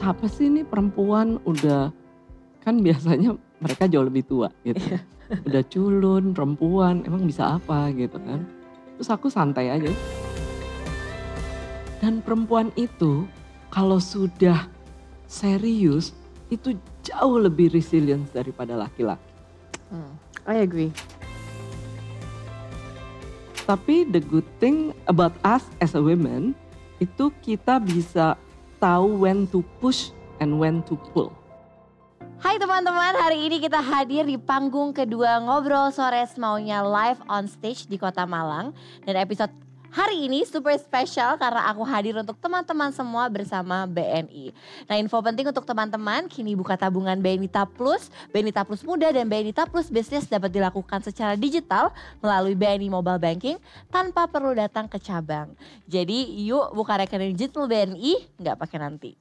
siapa sih ini perempuan udah kan biasanya mereka jauh lebih tua gitu. Iya. udah culun, perempuan, emang bisa apa gitu kan. Terus aku santai aja. Dan perempuan itu kalau sudah serius itu jauh lebih resilient daripada laki-laki. Hmm, I agree. Tapi the good thing about us as a women itu kita bisa tahu when to push and when to pull. Hai teman-teman, hari ini kita hadir di panggung kedua Ngobrol Sore Semaunya live on stage di Kota Malang. Dan episode hari ini super spesial karena aku hadir untuk teman-teman semua bersama BNI. Nah info penting untuk teman-teman, kini buka tabungan BNITA Plus, BNITA Plus Muda dan BNITA Plus Business dapat dilakukan secara digital melalui BNI Mobile Banking tanpa perlu datang ke cabang. Jadi yuk buka rekening digital BNI, nggak pakai nanti.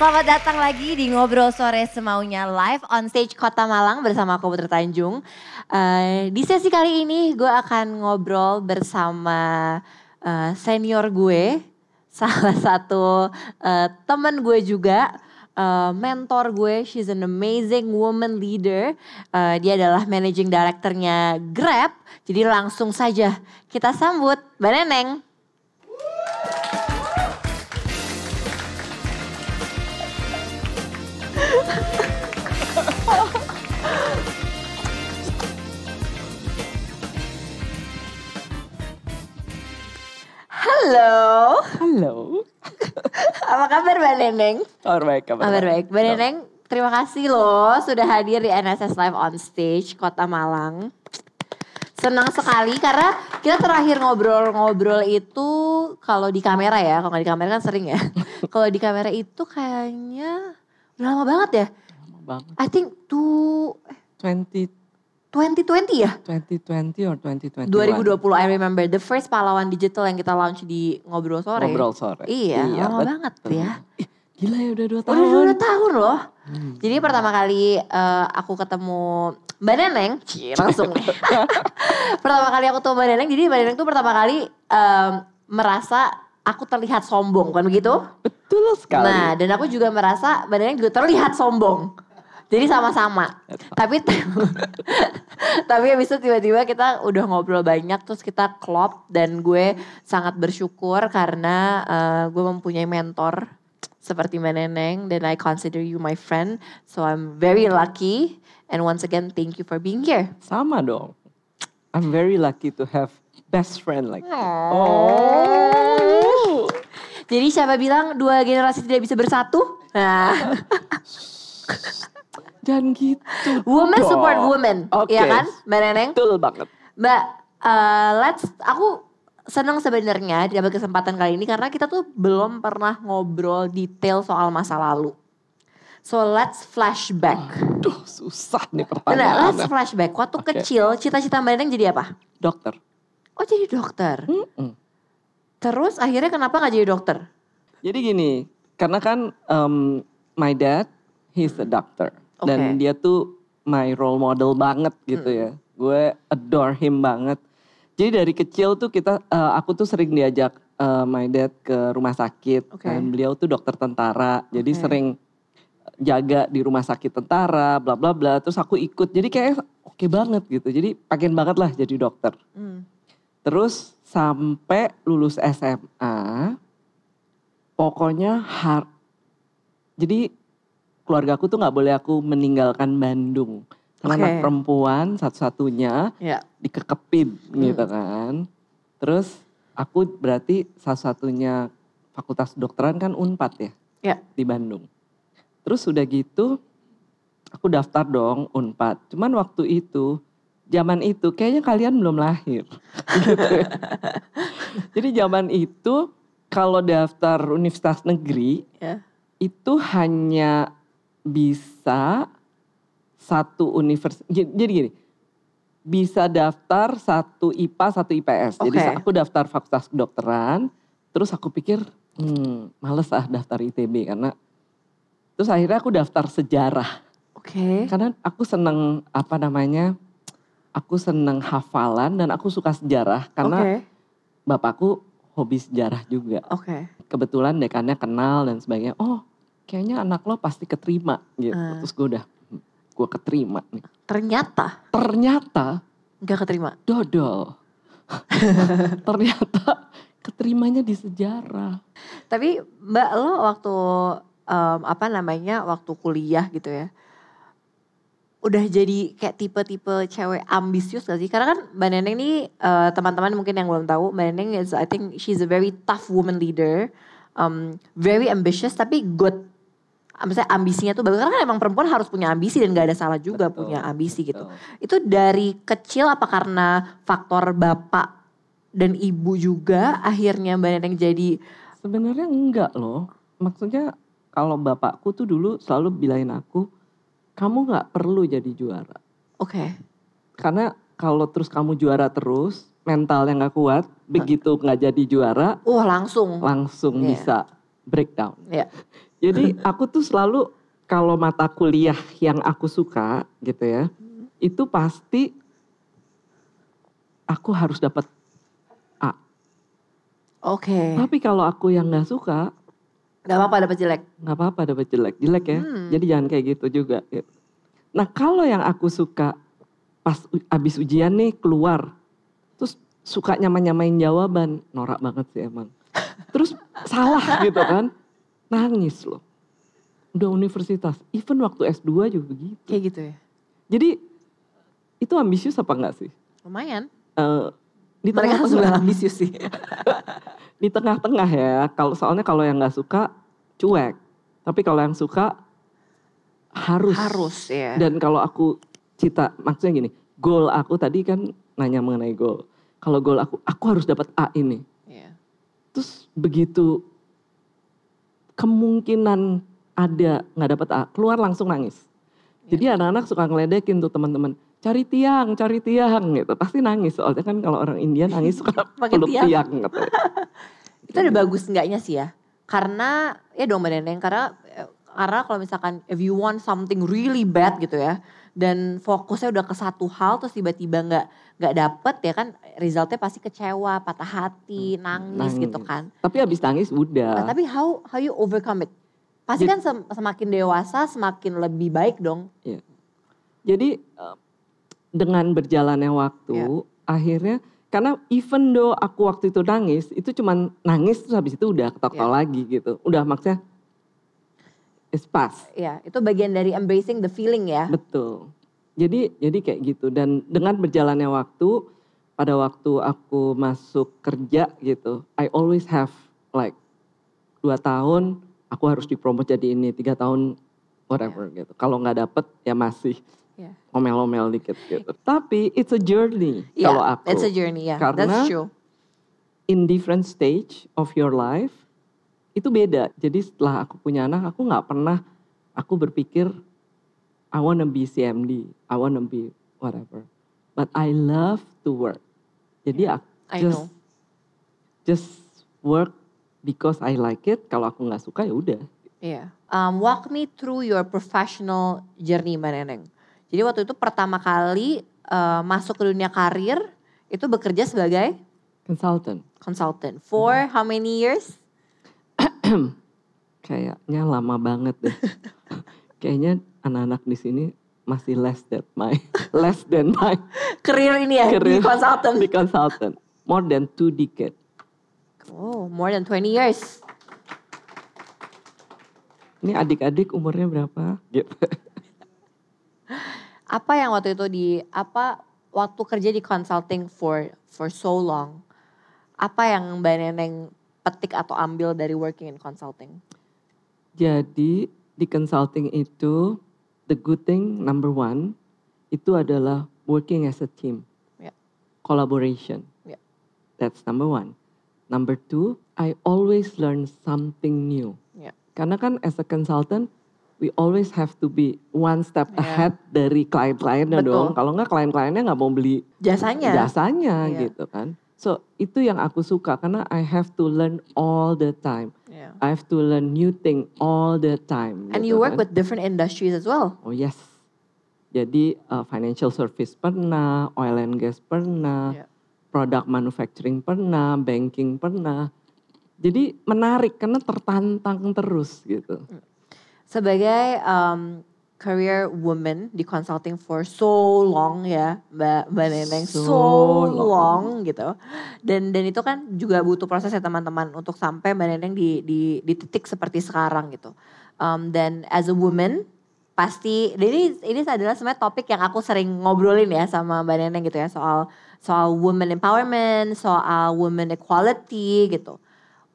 Selamat datang lagi di Ngobrol Sore Semaunya live on stage Kota Malang bersama aku Putri Tanjung. Eh, di sesi kali ini gue akan ngobrol bersama eh, senior gue, salah satu eh, teman gue juga, eh, mentor gue. She's an amazing woman leader. Eh, dia adalah managing directornya Grab. Jadi langsung saja kita sambut Mbak Neneng. Halo, Halo. apa kabar Mbak Neneng? Kabar baik, kabar, Kabar baik. Mbak Neneng, terima kasih loh sudah hadir di NSS Live on Stage Kota Malang. Senang sekali karena kita terakhir ngobrol-ngobrol itu kalau di kamera ya, kalau nggak di kamera kan sering ya. kalau di kamera itu kayaknya udah lama banget ya. Lama banget. I think tuh 20, 2020 ya? 2020 or 2021? 2020 I remember the first pahlawan digital yang kita launch di ngobrol sore. Ngobrol sore. Iya, lama betul. banget ya. Ih, Gila ya udah dua tahun. Udah dua tahun loh. Hmm. Jadi pertama kali eh, aku ketemu Mbak Neneng, Cih, langsung nih. pertama kali aku ketemu Mbak Neneng, jadi Mbak Neneng tuh pertama kali em, merasa aku terlihat sombong, kan begitu? Betul sekali. Nah, dan aku juga merasa Mbak Neneng juga terlihat sombong. Jadi sama-sama. Tapi tapi habis itu tiba-tiba kita udah ngobrol banyak terus kita klop dan gue sangat bersyukur karena eh, gue mempunyai mentor seperti Mbak Neneng dan I consider you my friend. So I'm very lucky and once again thank you for being here. Sama dong. I'm very lucky to have best friend like you. Oh. Jadi siapa bilang dua generasi tidak bisa bersatu? Nah, Jangan gitu. woman dong. support woman, Oke. ya kan, Mbak Neneng? Betul banget. Mbak, eh, let's aku senang sebenarnya dapat kesempatan kali ini karena kita tuh belum pernah ngobrol detail soal masa lalu. So let's flashback. Duh susah nih Nah, pertanyaan. let's flashback. Waktu Oke. kecil, cita-cita Mbak Neneng jadi apa? Dokter. Oh jadi dokter. Mm-mm. Terus akhirnya kenapa nggak jadi dokter? Jadi gini, karena kan um, my dad, he's a doctor. Dan dia tuh my role model banget gitu Hmm. ya. Gue adore him banget. Jadi dari kecil tuh kita, uh, aku tuh sering diajak uh, my dad ke rumah sakit. Oke. Dan beliau tuh dokter tentara. Jadi Oke. sering jaga di rumah sakit tentara, bla bla bla. Terus aku ikut. Jadi kayak oke banget gitu. Jadi pengen banget lah jadi dokter. Hmm. Terus sampai lulus SMA, pokoknya har, jadi keluarga aku tuh nggak boleh aku meninggalkan Bandung. Karena Oke. anak perempuan satu-satunya Ya. dikekepin Hmm. gitu kan. Terus aku berarti satu-satunya fakultas kedokteran kan Unpad ya, Ya. di Bandung. Terus udah gitu, aku daftar dong Unpad. Cuman waktu itu, zaman itu kayaknya kalian belum lahir. gitu ya. Jadi zaman itu kalau daftar universitas negeri Ya. itu hanya bisa satu universitas. Jadi gini, bisa daftar satu IPA, satu IPS. Jadi Oke. aku daftar fakultas kedokteran, terus aku pikir, hmm, males ah daftar ITB karena terus akhirnya aku daftar sejarah. Oke. Karena aku seneng apa namanya? Aku seneng hafalan dan aku suka sejarah karena Oke. bapakku hobi sejarah juga. Oke. Kebetulan dekannya kenal dan sebagainya. Oh, kayaknya anak lo pasti keterima gitu. Ah. Terus gue udah, gue keterima nih. Ternyata Ternyata nggak keterima. dodol. Ternyata keterimanya di sejarah. Tapi Mbak lo waktu em, apa namanya waktu kuliah gitu ya, udah jadi kayak tipe-tipe cewek ambisius gak sih? Karena kan Mbak Neneng ini eh, teman-teman mungkin yang belum tahu, Mbak Neneng is I think she's a very tough woman leader, um, very ambitious tapi good. Misalnya ambisinya tuh bagus karena kan emang perempuan harus punya ambisi dan gak ada salah juga Betul. punya ambisi gitu. Betul. Itu dari kecil apa karena faktor bapak dan ibu juga akhirnya Mbak Neneng jadi Sebenarnya enggak loh. Maksudnya kalau bapakku tuh dulu selalu bilangin aku, kamu nggak perlu jadi juara. oke. Karena kalau terus kamu juara terus, mental yang nggak kuat, begitu nggak jadi juara, Wah langsung. langsung Iya. bisa breakdown. Iya. Jadi aku tuh selalu kalau mata kuliah yang aku suka gitu ya, itu pasti aku harus dapat A. Oke. Tapi kalau aku yang nggak suka, Gak apa-apa dapat jelek. nggak apa-apa dapat jelek, jelek ya. Hmm. Jadi jangan kayak gitu juga. gitu. Nah kalau yang aku suka pas abis ujian nih keluar, terus suka nyamain-nyamain jawaban, norak banget sih emang. Terus salah gitu kan, nangis loh. Udah universitas, even waktu S2 juga begitu. Kayak gitu ya. Jadi itu ambisius apa enggak sih? Lumayan. Eh, di Mereka harus tengah-tengah, bilang ambisius sih. di tengah-tengah ya. Kalau soalnya kalau yang nggak suka cuek, tapi kalau yang suka harus. harus ya. Dan kalau aku cita, maksudnya gini, goal aku tadi kan nanya mengenai goal. Kalau goal aku, aku harus dapat A ini. Iya. Terus begitu kemungkinan ada nggak dapat A, keluar langsung nangis. Jadi anak-anak suka ngeledekin tuh teman-teman, cari tiang, cari tiang gitu. Pasti nangis soalnya kan kalau orang India nangis suka peluk tiang. tiang. katanya. Itu ada bagus enggaknya sih ya. Karena ya dong Mbak Neneng karena eh, karena kalau misalkan if you want something really bad gitu ya dan fokusnya udah ke satu hal terus tiba-tiba nggak nggak dapet ya kan resultnya pasti kecewa, patah hati, nangis, gitu Nangis. kan. Tapi habis nangis udah. Nah, tapi how how you overcome it? Pasti kan sem- semakin dewasa semakin lebih baik dong. Jadi eh, dengan berjalannya waktu, Ya. akhirnya karena even though aku waktu itu nangis, itu cuman nangis terus habis itu udah ketawa Ya. lagi gitu. Udah maksudnya it's past. Ya, itu bagian dari embracing the feeling ya. Betul. Jadi jadi kayak gitu dan dengan berjalannya waktu pada waktu aku masuk kerja gitu, I always have like dua tahun aku harus dipromot jadi ini tiga tahun whatever gitu. Kalau nggak dapet ya masih Ya. omel-omel dikit gitu. Tapi it's a journey Ya, kalau aku. it's a journey ya. Karena- That's true. in different stage of your life itu beda. Jadi setelah aku punya anak, aku nggak pernah aku berpikir I wanna be CMD, I wanna be whatever. But I love to work. Jadi aku I just know. just work because I like it. Kalau aku nggak suka ya udah. Iya. Um, walk me through your professional journey Mbak Neneng. Jadi waktu itu pertama kali uh, masuk ke dunia karir itu bekerja sebagai Consultant. consultant. For Hmm. how many years? Kayaknya lama banget deh. Kayaknya anak-anak di sini masih less than my less than my Career ini ya di Career. consultant. di consultant. More than two decade. Oh, more than 20 years. Ini adik-adik umurnya berapa? Gitu. Apa yang waktu itu di apa waktu kerja di consulting for for so long? Apa yang Mbak Neneng petik atau ambil dari working in consulting? Jadi di consulting itu the good thing number one itu adalah working as a team, Yeah. collaboration. Yeah. That's number one. Number two, I always learn something new. Yeah. Karena kan as a consultant, we always have to be one step Yeah. ahead dari klien-kliennya dong. Kalau nggak klien-kliennya nggak mau beli Jasanya. jasanya Iya. gitu kan. So itu yang aku suka karena I have to learn all the time. Yeah. I have to learn new thing all the time. And gitu you work kan. with different industries as well. Oh yes. Jadi uh, financial service pernah, oil and gas pernah, Yeah. product manufacturing pernah, banking pernah. Jadi menarik karena tertantang terus gitu. Sebagai um, career woman di consulting for so long ya, Mbak Mbak Neneng, so, So long. long. gitu. Dan dan itu kan juga butuh proses ya teman-teman untuk sampai Mbak Neneng di di di titik seperti sekarang gitu. Um, dan as a woman pasti ini ini adalah sebenarnya topik yang aku sering ngobrolin ya sama Mbak Neneng gitu ya soal soal women empowerment, soal women equality gitu.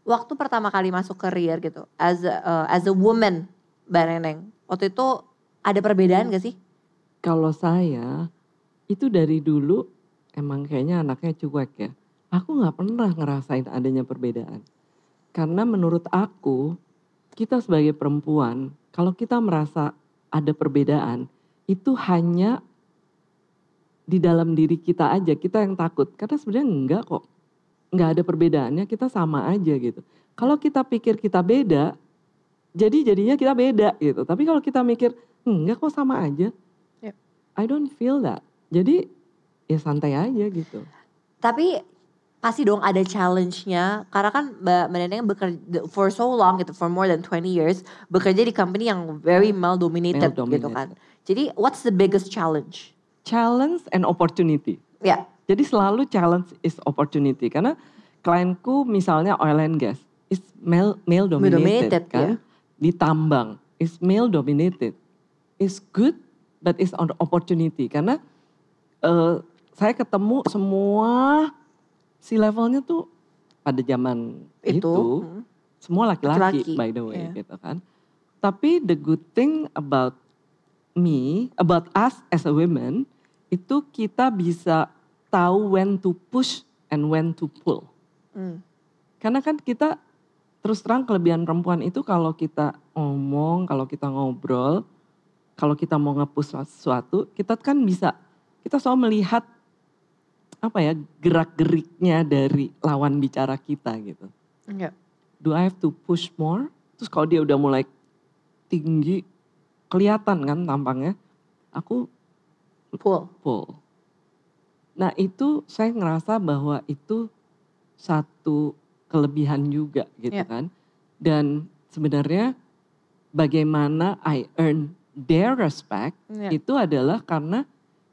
Waktu pertama kali masuk career gitu, as a, uh, as a woman, Mbak Neneng, waktu itu ada perbedaan gak sih? Kalau saya itu dari dulu emang kayaknya anaknya cuek ya. Aku nggak pernah ngerasain adanya perbedaan. Karena menurut aku kita sebagai perempuan kalau kita merasa ada perbedaan itu hanya di dalam diri kita aja kita yang takut. Karena sebenarnya enggak kok. Enggak ada perbedaannya kita sama aja gitu. Kalau kita pikir kita beda jadi jadinya kita beda gitu. Tapi kalau kita mikir enggak kok sama aja. Yep. I don't feel that. Jadi ya santai aja gitu. Tapi pasti dong ada challenge-nya karena kan Mbak Meneneng bekerja for so long gitu for more than 20 years bekerja di company yang very male dominated, gitu Male-dominated. kan. Jadi what's the biggest challenge? Challenge and opportunity. Ya, Jadi selalu challenge is opportunity karena klienku misalnya oil and gas is male male dominated, dominated, kan. ya. Di tambang is male dominated. Is good but is on opportunity karena eh, saya ketemu semua si levelnya tuh pada zaman itu. itu, Hmm. semua laki-laki by the way iya. gitu kan. Tapi the good thing about me, about us as a women, itu kita bisa tahu when to push and when to pull. Hmm. Karena kan kita terus terang kelebihan perempuan itu kalau kita ngomong, kalau kita ngobrol, kalau kita mau nge-push sesuatu, kita kan bisa, kita selalu melihat apa ya gerak-geriknya dari lawan bicara kita gitu. Ya. Do I have to push more? Terus kalau dia udah mulai tinggi, kelihatan kan tampangnya, aku Pull. full. Nah itu saya ngerasa bahwa itu satu kelebihan juga gitu Iya. kan. Dan sebenarnya bagaimana I earn their respect Ya. itu adalah karena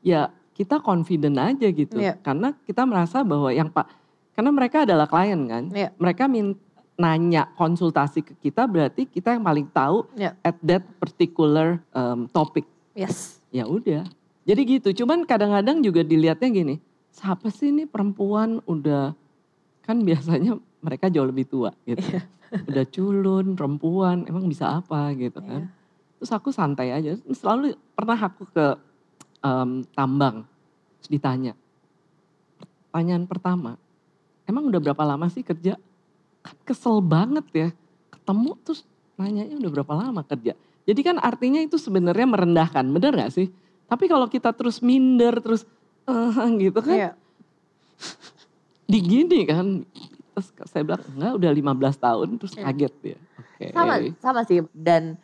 ya kita confident aja gitu. Iya. Karena kita merasa bahwa yang Pak, karena mereka adalah klien kan. Iya. Mereka min, nanya konsultasi ke kita berarti kita yang paling tahu Iya. at that particular um, topic Yes. ya udah. Jadi gitu. Cuman kadang-kadang juga dilihatnya gini, siapa sih ini perempuan udah kan biasanya mereka jauh lebih tua gitu. Iya. Udah culun, perempuan, emang bisa apa gitu kan. Terus aku santai aja. Selalu pernah aku ke em, tambang, terus ditanya. Pertanyaan pertama, emang udah berapa lama sih kerja? Kan kesel banget ya, ketemu terus nanyanya udah berapa lama kerja. Jadi kan artinya itu sebenarnya merendahkan, bener gak sih? Tapi kalau kita terus minder, terus eh, gitu kan, Iya. digini kan. Terus saya bilang, enggak udah 15 tahun, terus Iya. kaget dia. Oke. Sama, sama sih. Dan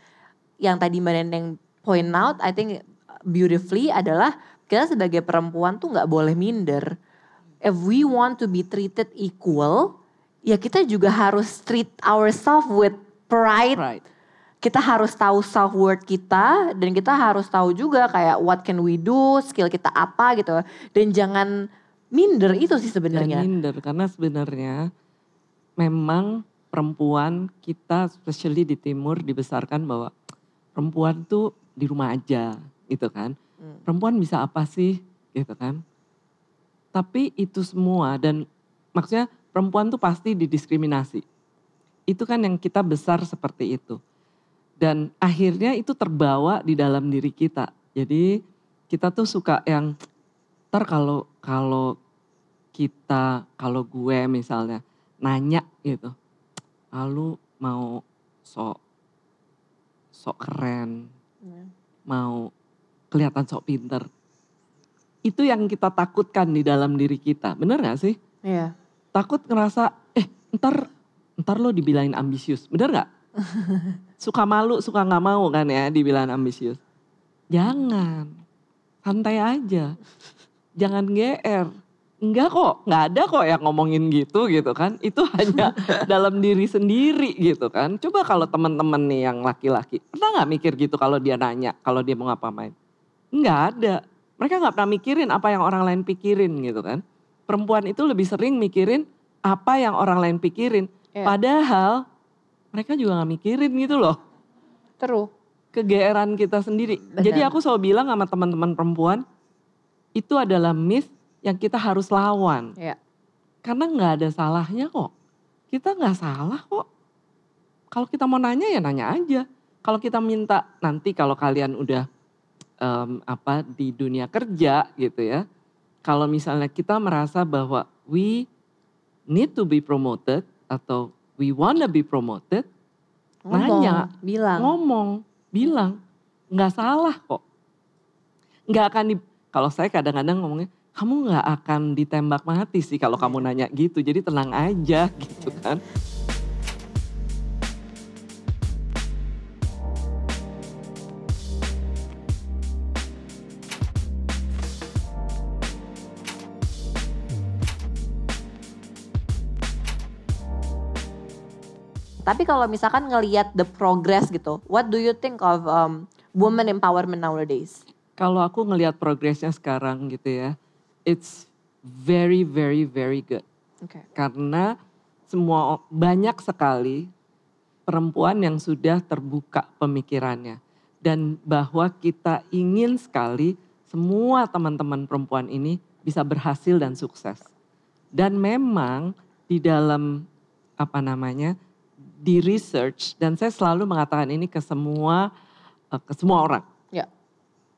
yang tadi Mbak Neneng point out, I think beautifully adalah kita sebagai perempuan tuh nggak boleh minder. If we want to be treated equal, ya kita juga harus treat ourselves with pride. Right. Kita harus tahu self worth kita dan kita harus tahu juga kayak what can we do, skill kita apa gitu. Dan jangan minder itu sih sebenarnya. minder karena sebenarnya memang perempuan kita especially di timur dibesarkan bahwa perempuan tuh di rumah aja gitu kan. Hmm. Perempuan bisa apa sih gitu kan. Tapi itu semua dan maksudnya perempuan tuh pasti didiskriminasi. Itu kan yang kita besar seperti itu. Dan akhirnya itu terbawa di dalam diri kita. Jadi kita tuh suka yang ntar kalau kalau kita kalau gue misalnya nanya gitu, lalu mau sok sok keren, Iya. mau kelihatan sok pinter. Itu yang kita takutkan di dalam diri kita, bener gak sih? Iya. Takut ngerasa, eh ntar ntar lo dibilangin ambisius, bener gak? suka malu, suka nggak mau kan ya dibilang ambisius. Jangan, santai aja. Jangan GR. Enggak kok, nggak ada kok yang ngomongin gitu gitu kan. Itu hanya dalam diri sendiri gitu kan. Coba kalau teman-teman nih yang laki-laki, pernah nggak mikir gitu kalau dia nanya, kalau dia mau ngapa-main? Nggak ada. Mereka nggak pernah mikirin apa yang orang lain pikirin gitu kan. Perempuan itu lebih sering mikirin apa yang orang lain pikirin. Iya. Padahal mereka juga nggak mikirin gitu loh Terus. kegeeran kita sendiri. Benar. Jadi aku selalu bilang sama teman-teman perempuan, itu adalah myth yang kita harus lawan. Iya. Karena nggak ada salahnya kok. Kita nggak salah kok. Kalau kita mau nanya ya nanya aja. Kalau kita minta nanti kalau kalian udah em, apa di dunia kerja gitu ya. Kalau misalnya kita merasa bahwa we need to be promoted atau we wanna be promoted, Ngomong, Nanya. bilang. ngomong, bilang, nggak salah kok. Nggak akan di, kalau saya kadang-kadang ngomongnya, kamu nggak akan ditembak mati sih kalau kamu nanya gitu. Jadi tenang aja gitu kan. Tapi kalau misalkan ngelihat the progress gitu, what do you think of um, woman empowerment nowadays? Kalau aku ngelihat progresnya sekarang gitu ya, it's very very very good. Oke. Karena semua banyak sekali perempuan yang sudah terbuka pemikirannya dan bahwa kita ingin sekali semua teman-teman perempuan ini bisa berhasil dan sukses. Dan memang di dalam apa namanya di research dan saya selalu mengatakan ini ke semua eh, ke semua orang.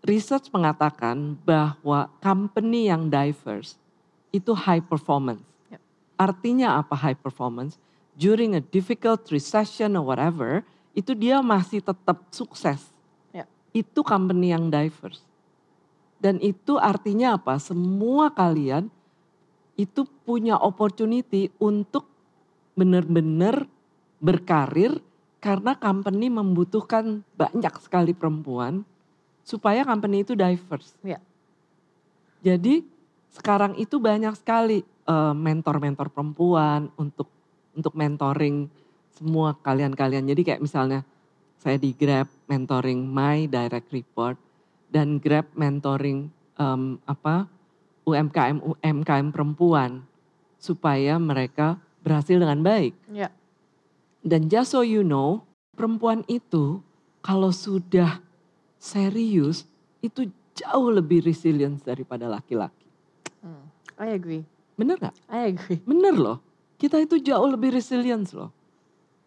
Research mengatakan bahwa company yang diverse itu high performance. Ya. Artinya apa high performance? During a difficult recession or whatever, itu dia masih tetap sukses. Ya. Itu company yang diverse. Dan itu artinya apa? Semua kalian itu punya opportunity untuk benar-benar berkarir karena company membutuhkan banyak sekali perempuan supaya company itu diverse. Ya. Jadi sekarang itu banyak sekali eh, mentor-mentor perempuan untuk untuk mentoring semua kalian-kalian. Jadi kayak misalnya saya di Grab mentoring my direct report dan Grab mentoring em, apa UMKM UMKM perempuan supaya mereka berhasil dengan baik. Ya. Dan just so you know, perempuan itu kalau sudah serius itu jauh lebih resilient daripada laki-laki. Hmm. I agree. Bener gak? I agree. Bener loh. Kita itu jauh lebih resilient loh.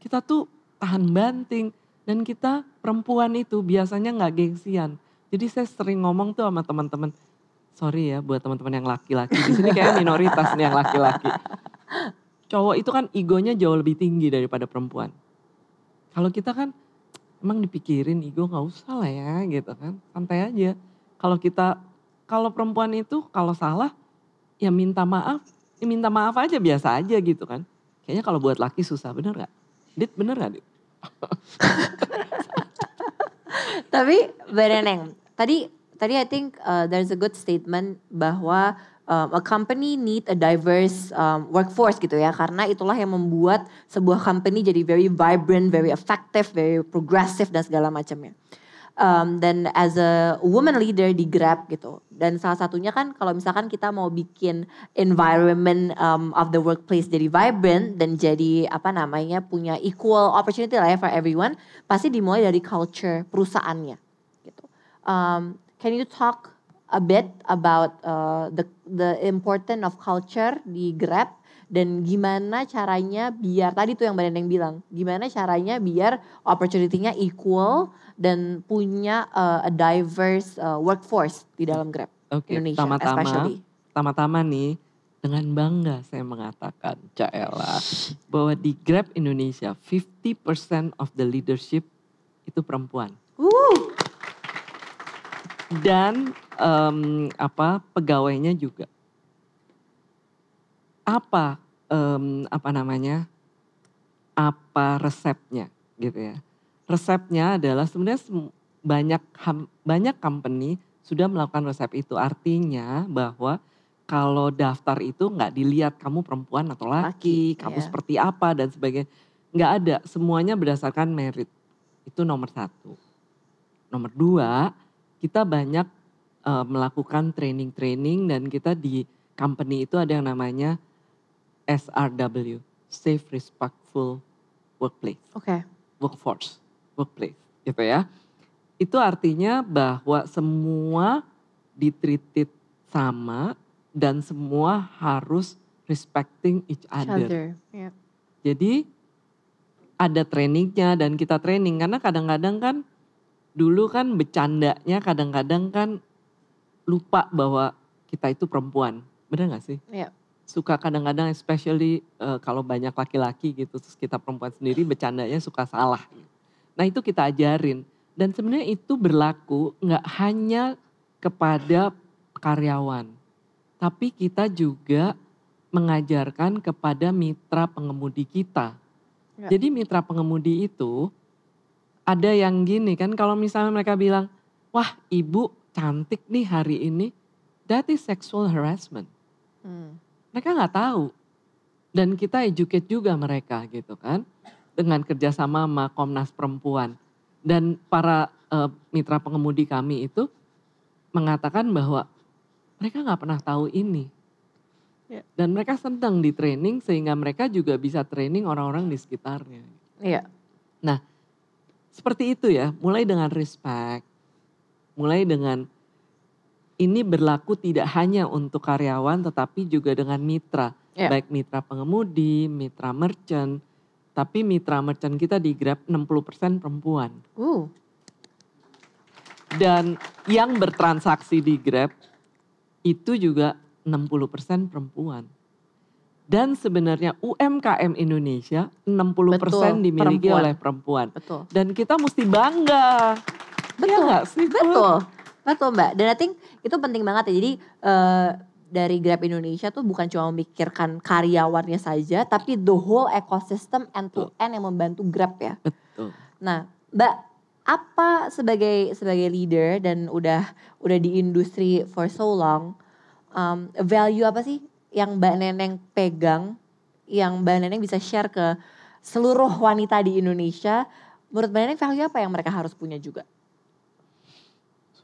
Kita tuh tahan banting. Dan kita perempuan itu biasanya nggak gengsian. Jadi saya sering ngomong tuh sama teman-teman. Sorry ya buat teman-teman yang laki-laki. Di sini kayak minoritas nih yang laki-laki. Cowok itu kan egonya jauh lebih tinggi daripada perempuan. Kalau kita kan emang dipikirin ego nggak usah lah ya gitu kan. Santai aja. Kalau kita, kalau perempuan itu kalau salah ya minta maaf. Ya minta maaf aja biasa aja gitu kan. Kayaknya kalau buat laki susah bener gak? Dit bener gak Dit? Tapi Bereneng, tadi tadi I think uh, there's a good statement bahwa um, a company need a diverse um, workforce gitu ya karena itulah yang membuat sebuah company jadi very vibrant, very effective, very progressive dan segala macamnya. Um, dan as a woman leader di Grab gitu. Dan salah satunya kan kalau misalkan kita mau bikin environment um, of the workplace jadi vibrant dan jadi apa namanya punya equal opportunity lah ya for everyone, pasti dimulai dari culture perusahaannya gitu. Um, can you talk a bit about uh, the the important of culture di Grab dan gimana caranya biar tadi tuh yang Mbak Neneng bilang, gimana caranya biar opportunity-nya equal dan punya uh, a diverse uh, workforce di dalam Grab Oke, Indonesia pertama-tama, especially. pertama-tama nih dengan bangga saya mengatakan, Caela, bahwa di Grab Indonesia 50% of the leadership itu perempuan. Wuh, dan em, apa pegawainya juga. Apa em, apa namanya apa resepnya gitu ya. Resepnya adalah sebenarnya banyak ham- banyak company sudah melakukan resep itu. Artinya bahwa kalau daftar itu nggak dilihat kamu perempuan atau laki, Laki, kamu iya. seperti apa dan sebagainya. Nggak ada semuanya berdasarkan merit. Itu nomor satu. Nomor dua kita banyak eh, melakukan training-training dan kita di company itu ada yang namanya SRW, Safe Respectful Workplace, Oke, Workforce, Workplace, gitu ya. Itu artinya bahwa semua ditreated sama dan semua harus respecting each other. other. Yeah. Jadi ada trainingnya dan kita training karena kadang-kadang kan dulu kan bercandanya kadang-kadang kan lupa bahwa kita itu perempuan. Bener gak sih? Iya. Suka kadang-kadang especially eh, kalau banyak laki-laki gitu terus kita perempuan sendiri bercandanya suka salah. Nah itu kita ajarin dan sebenarnya itu berlaku nggak hanya kepada karyawan, tapi kita juga mengajarkan kepada mitra pengemudi kita. Ya. Jadi mitra pengemudi itu ada yang gini kan kalau misalnya mereka bilang, wah ibu cantik nih hari ini, that is sexual harassment. Hmm. Mereka nggak tahu. Dan kita educate juga mereka gitu kan. Dengan kerjasama sama Komnas Perempuan. Dan para eh, mitra pengemudi kami itu mengatakan bahwa mereka nggak pernah tahu ini. Ya. Dan mereka senang di training sehingga mereka juga bisa training orang-orang di sekitarnya. Iya. Seperti itu ya, mulai dengan respect, mulai dengan ini berlaku tidak hanya untuk karyawan tetapi juga dengan mitra. Ya. Baik mitra pengemudi, mitra merchant, tapi mitra merchant kita di Grab 60% perempuan. Uh, Dan yang bertransaksi di Grab itu juga 60% perempuan. Dan sebenarnya UMKM Indonesia 60% Betul, dimiliki perempuan. oleh perempuan. betul. Dan kita mesti bangga. Iya Betul, nggak sih? Put? Betul, betul Mbak. Dan I think itu penting banget ya. Jadi eh, dari Grab Indonesia tuh bukan cuma memikirkan karyawannya saja, tapi the whole ecosystem end to end yang membantu Grab ya. Betul. Nah, Mbak, apa sebagai sebagai leader dan udah udah di industri for so long, um, value apa sih yang Mbak Neneng pegang, yang Mbak Neneng bisa share ke seluruh wanita di Indonesia? Menurut Mbak Neneng value apa yang mereka harus punya juga?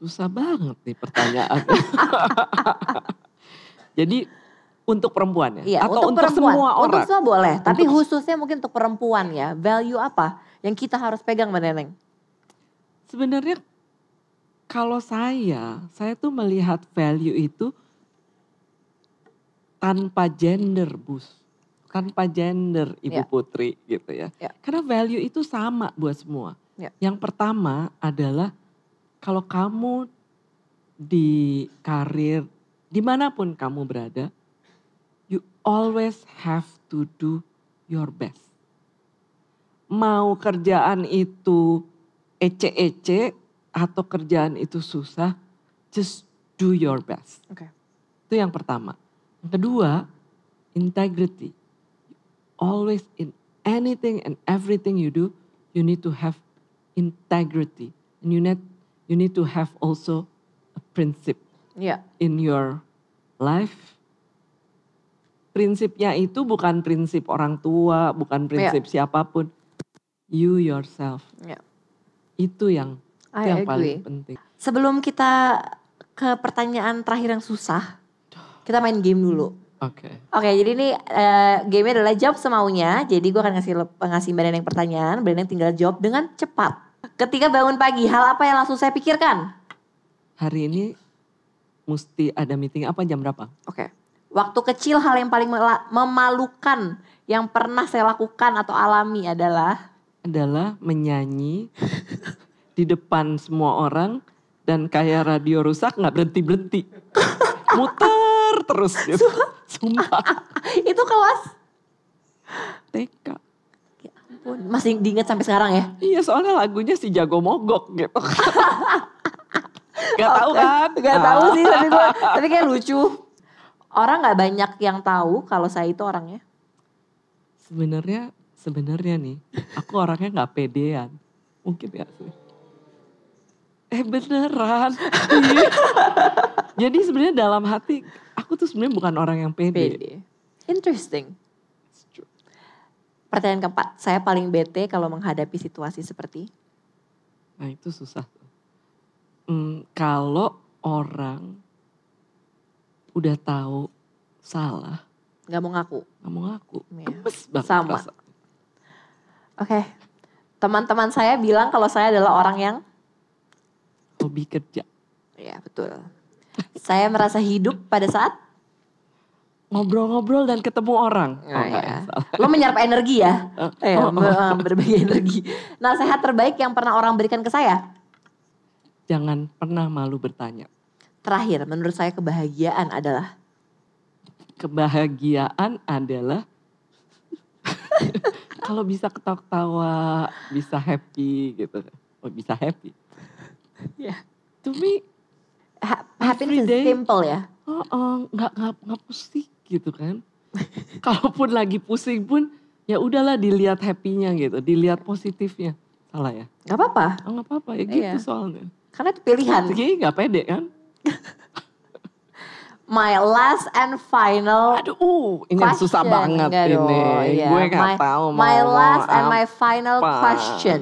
Susah banget nih pertanyaan. Jadi untuk perempuan ya? Iya, Atau untuk, perempuan. semua Untuk orang? semua boleh, tapi Untuk- khususnya mungkin untuk perempuan ya. Value apa yang kita harus pegang Mbak Neneng? Sebenarnya kalau saya, saya tuh melihat value itu tanpa gender, Bus. Tanpa gender, Ibu Ya. Putri gitu ya. Ya. Karena value itu sama buat semua. Ya. Yang pertama adalah kalau kamu di karir, di mana pun kamu berada, you always have to do your best. Mau kerjaan itu ece-ece atau kerjaan itu susah, just do your best. Oke. Itu yang pertama. Yang kedua, integrity. Always in anything and everything you do, you need to have integrity. And you need you need to have also a principle Iya, in your life. Prinsipnya itu bukan prinsip orang tua, bukan prinsip siapa pun. You yourself. Iya. Itu yang itu I yang paling agree. penting. Sebelum kita ke pertanyaan terakhir yang susah, kita main game dulu. Oke. Oke, jadi ini eh, game adalah jawab semaunya. Jadi gue akan ngasih ngasih Mbak Neneng pertanyaan, Mbak Neneng tinggal jawab dengan cepat. Ketika bangun pagi, hal apa yang langsung saya pikirkan? Hari ini mesti ada meeting apa jam berapa? Oke, Waktu kecil hal yang paling memalukan yang pernah saya lakukan atau alami adalah? Adalah menyanyi di depan semua orang dan kayak radio rusak nggak berhenti berhenti muter terus gitu. Sumpah. Itu kelas? TK ampun masih diingat sampai sekarang ya? Iya soalnya lagunya si jago mogok gitu. Gak tahu kan? Gak tahu sih tapi gua, tapi kayak lucu. Orang nggak banyak yang tahu kalau saya itu orangnya. Sebenarnya sebenarnya nih aku orangnya nggak pedean. Mungkin ya sih? Eh beneran. Iya. jadi sebenarnya dalam hati aku tuh sebenarnya bukan orang yang pede, pede. Interesting pertanyaan keempat saya paling bete kalau menghadapi situasi seperti nah itu susah. Hmm, kalau orang udah tahu salah nggak mau ngaku nggak mau ngaku Iya. gemes banget Sama. oke teman-teman saya bilang kalau saya adalah orang yang hobi kerja ya betul saya merasa hidup pada saat ngobrol-ngobrol dan ketemu orang Oh, enggak iya. ya, lo menyerap energi ya Eh, Eh, oh, oh. ber- berbagi energi nasihat terbaik yang pernah orang berikan ke saya jangan pernah malu bertanya terakhir menurut saya kebahagiaan adalah kebahagiaan adalah kalau bisa ketawa-ketawa, bisa happy gitu. Oh, bisa happy. Ya. To me, ha- happiness is simple ya oh, oh, nggak nggak nggak pusing gitu kan. Kalaupun lagi pusing pun, ya udahlah dilihat happy-nya gitu, dilihat positifnya. Salah ya? nggak apa-apa Oh, nggak apa-apa ya gitu Iya. soalnya. karena itu pilihan Jadi nggak pede kan? my last and final Aduh, uh, ini yang susah question. banget Enggak ini. iya. Gue nggak My- tahu mau My last and my apa. final question.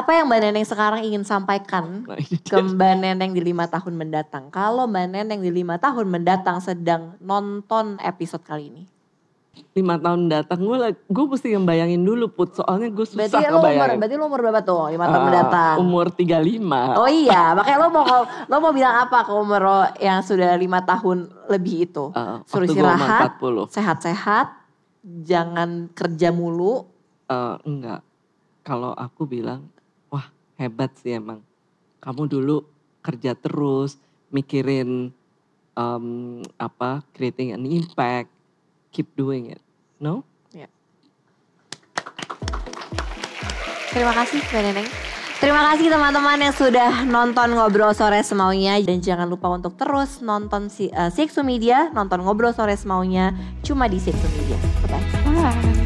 Apa yang Mbak Neneng sekarang ingin sampaikan Nah, ke. Mbak Neneng di lima tahun mendatang? Kalau Mbak Neneng di lima tahun mendatang sedang nonton episode kali ini. lima tahun datang gue gue mesti ngebayangin dulu put soalnya gue susah Berarti lo umur, ngebayangin berarti lo umur berapa tuh lima tahun Ah, mendatang? umur 35 Oh iya, makanya lo mau lo mau bilang apa ke umur lo yang sudah lima tahun lebih itu? Ah, Suruh istirahat, 40 sehat-sehat, jangan kerja mulu. Eh, enggak kalau aku bilang hebat sih emang kamu dulu kerja terus mikirin em, apa creating an impact keep doing it no Terima kasih Mbak Neneng. Terima kasih teman-teman yang sudah nonton Ngobrol Sore Semaunya. Dan jangan lupa untuk terus nonton si, uh, Sixu Media, nonton Ngobrol Sore Semaunya cuma di Sixu Media. Bye-bye. bye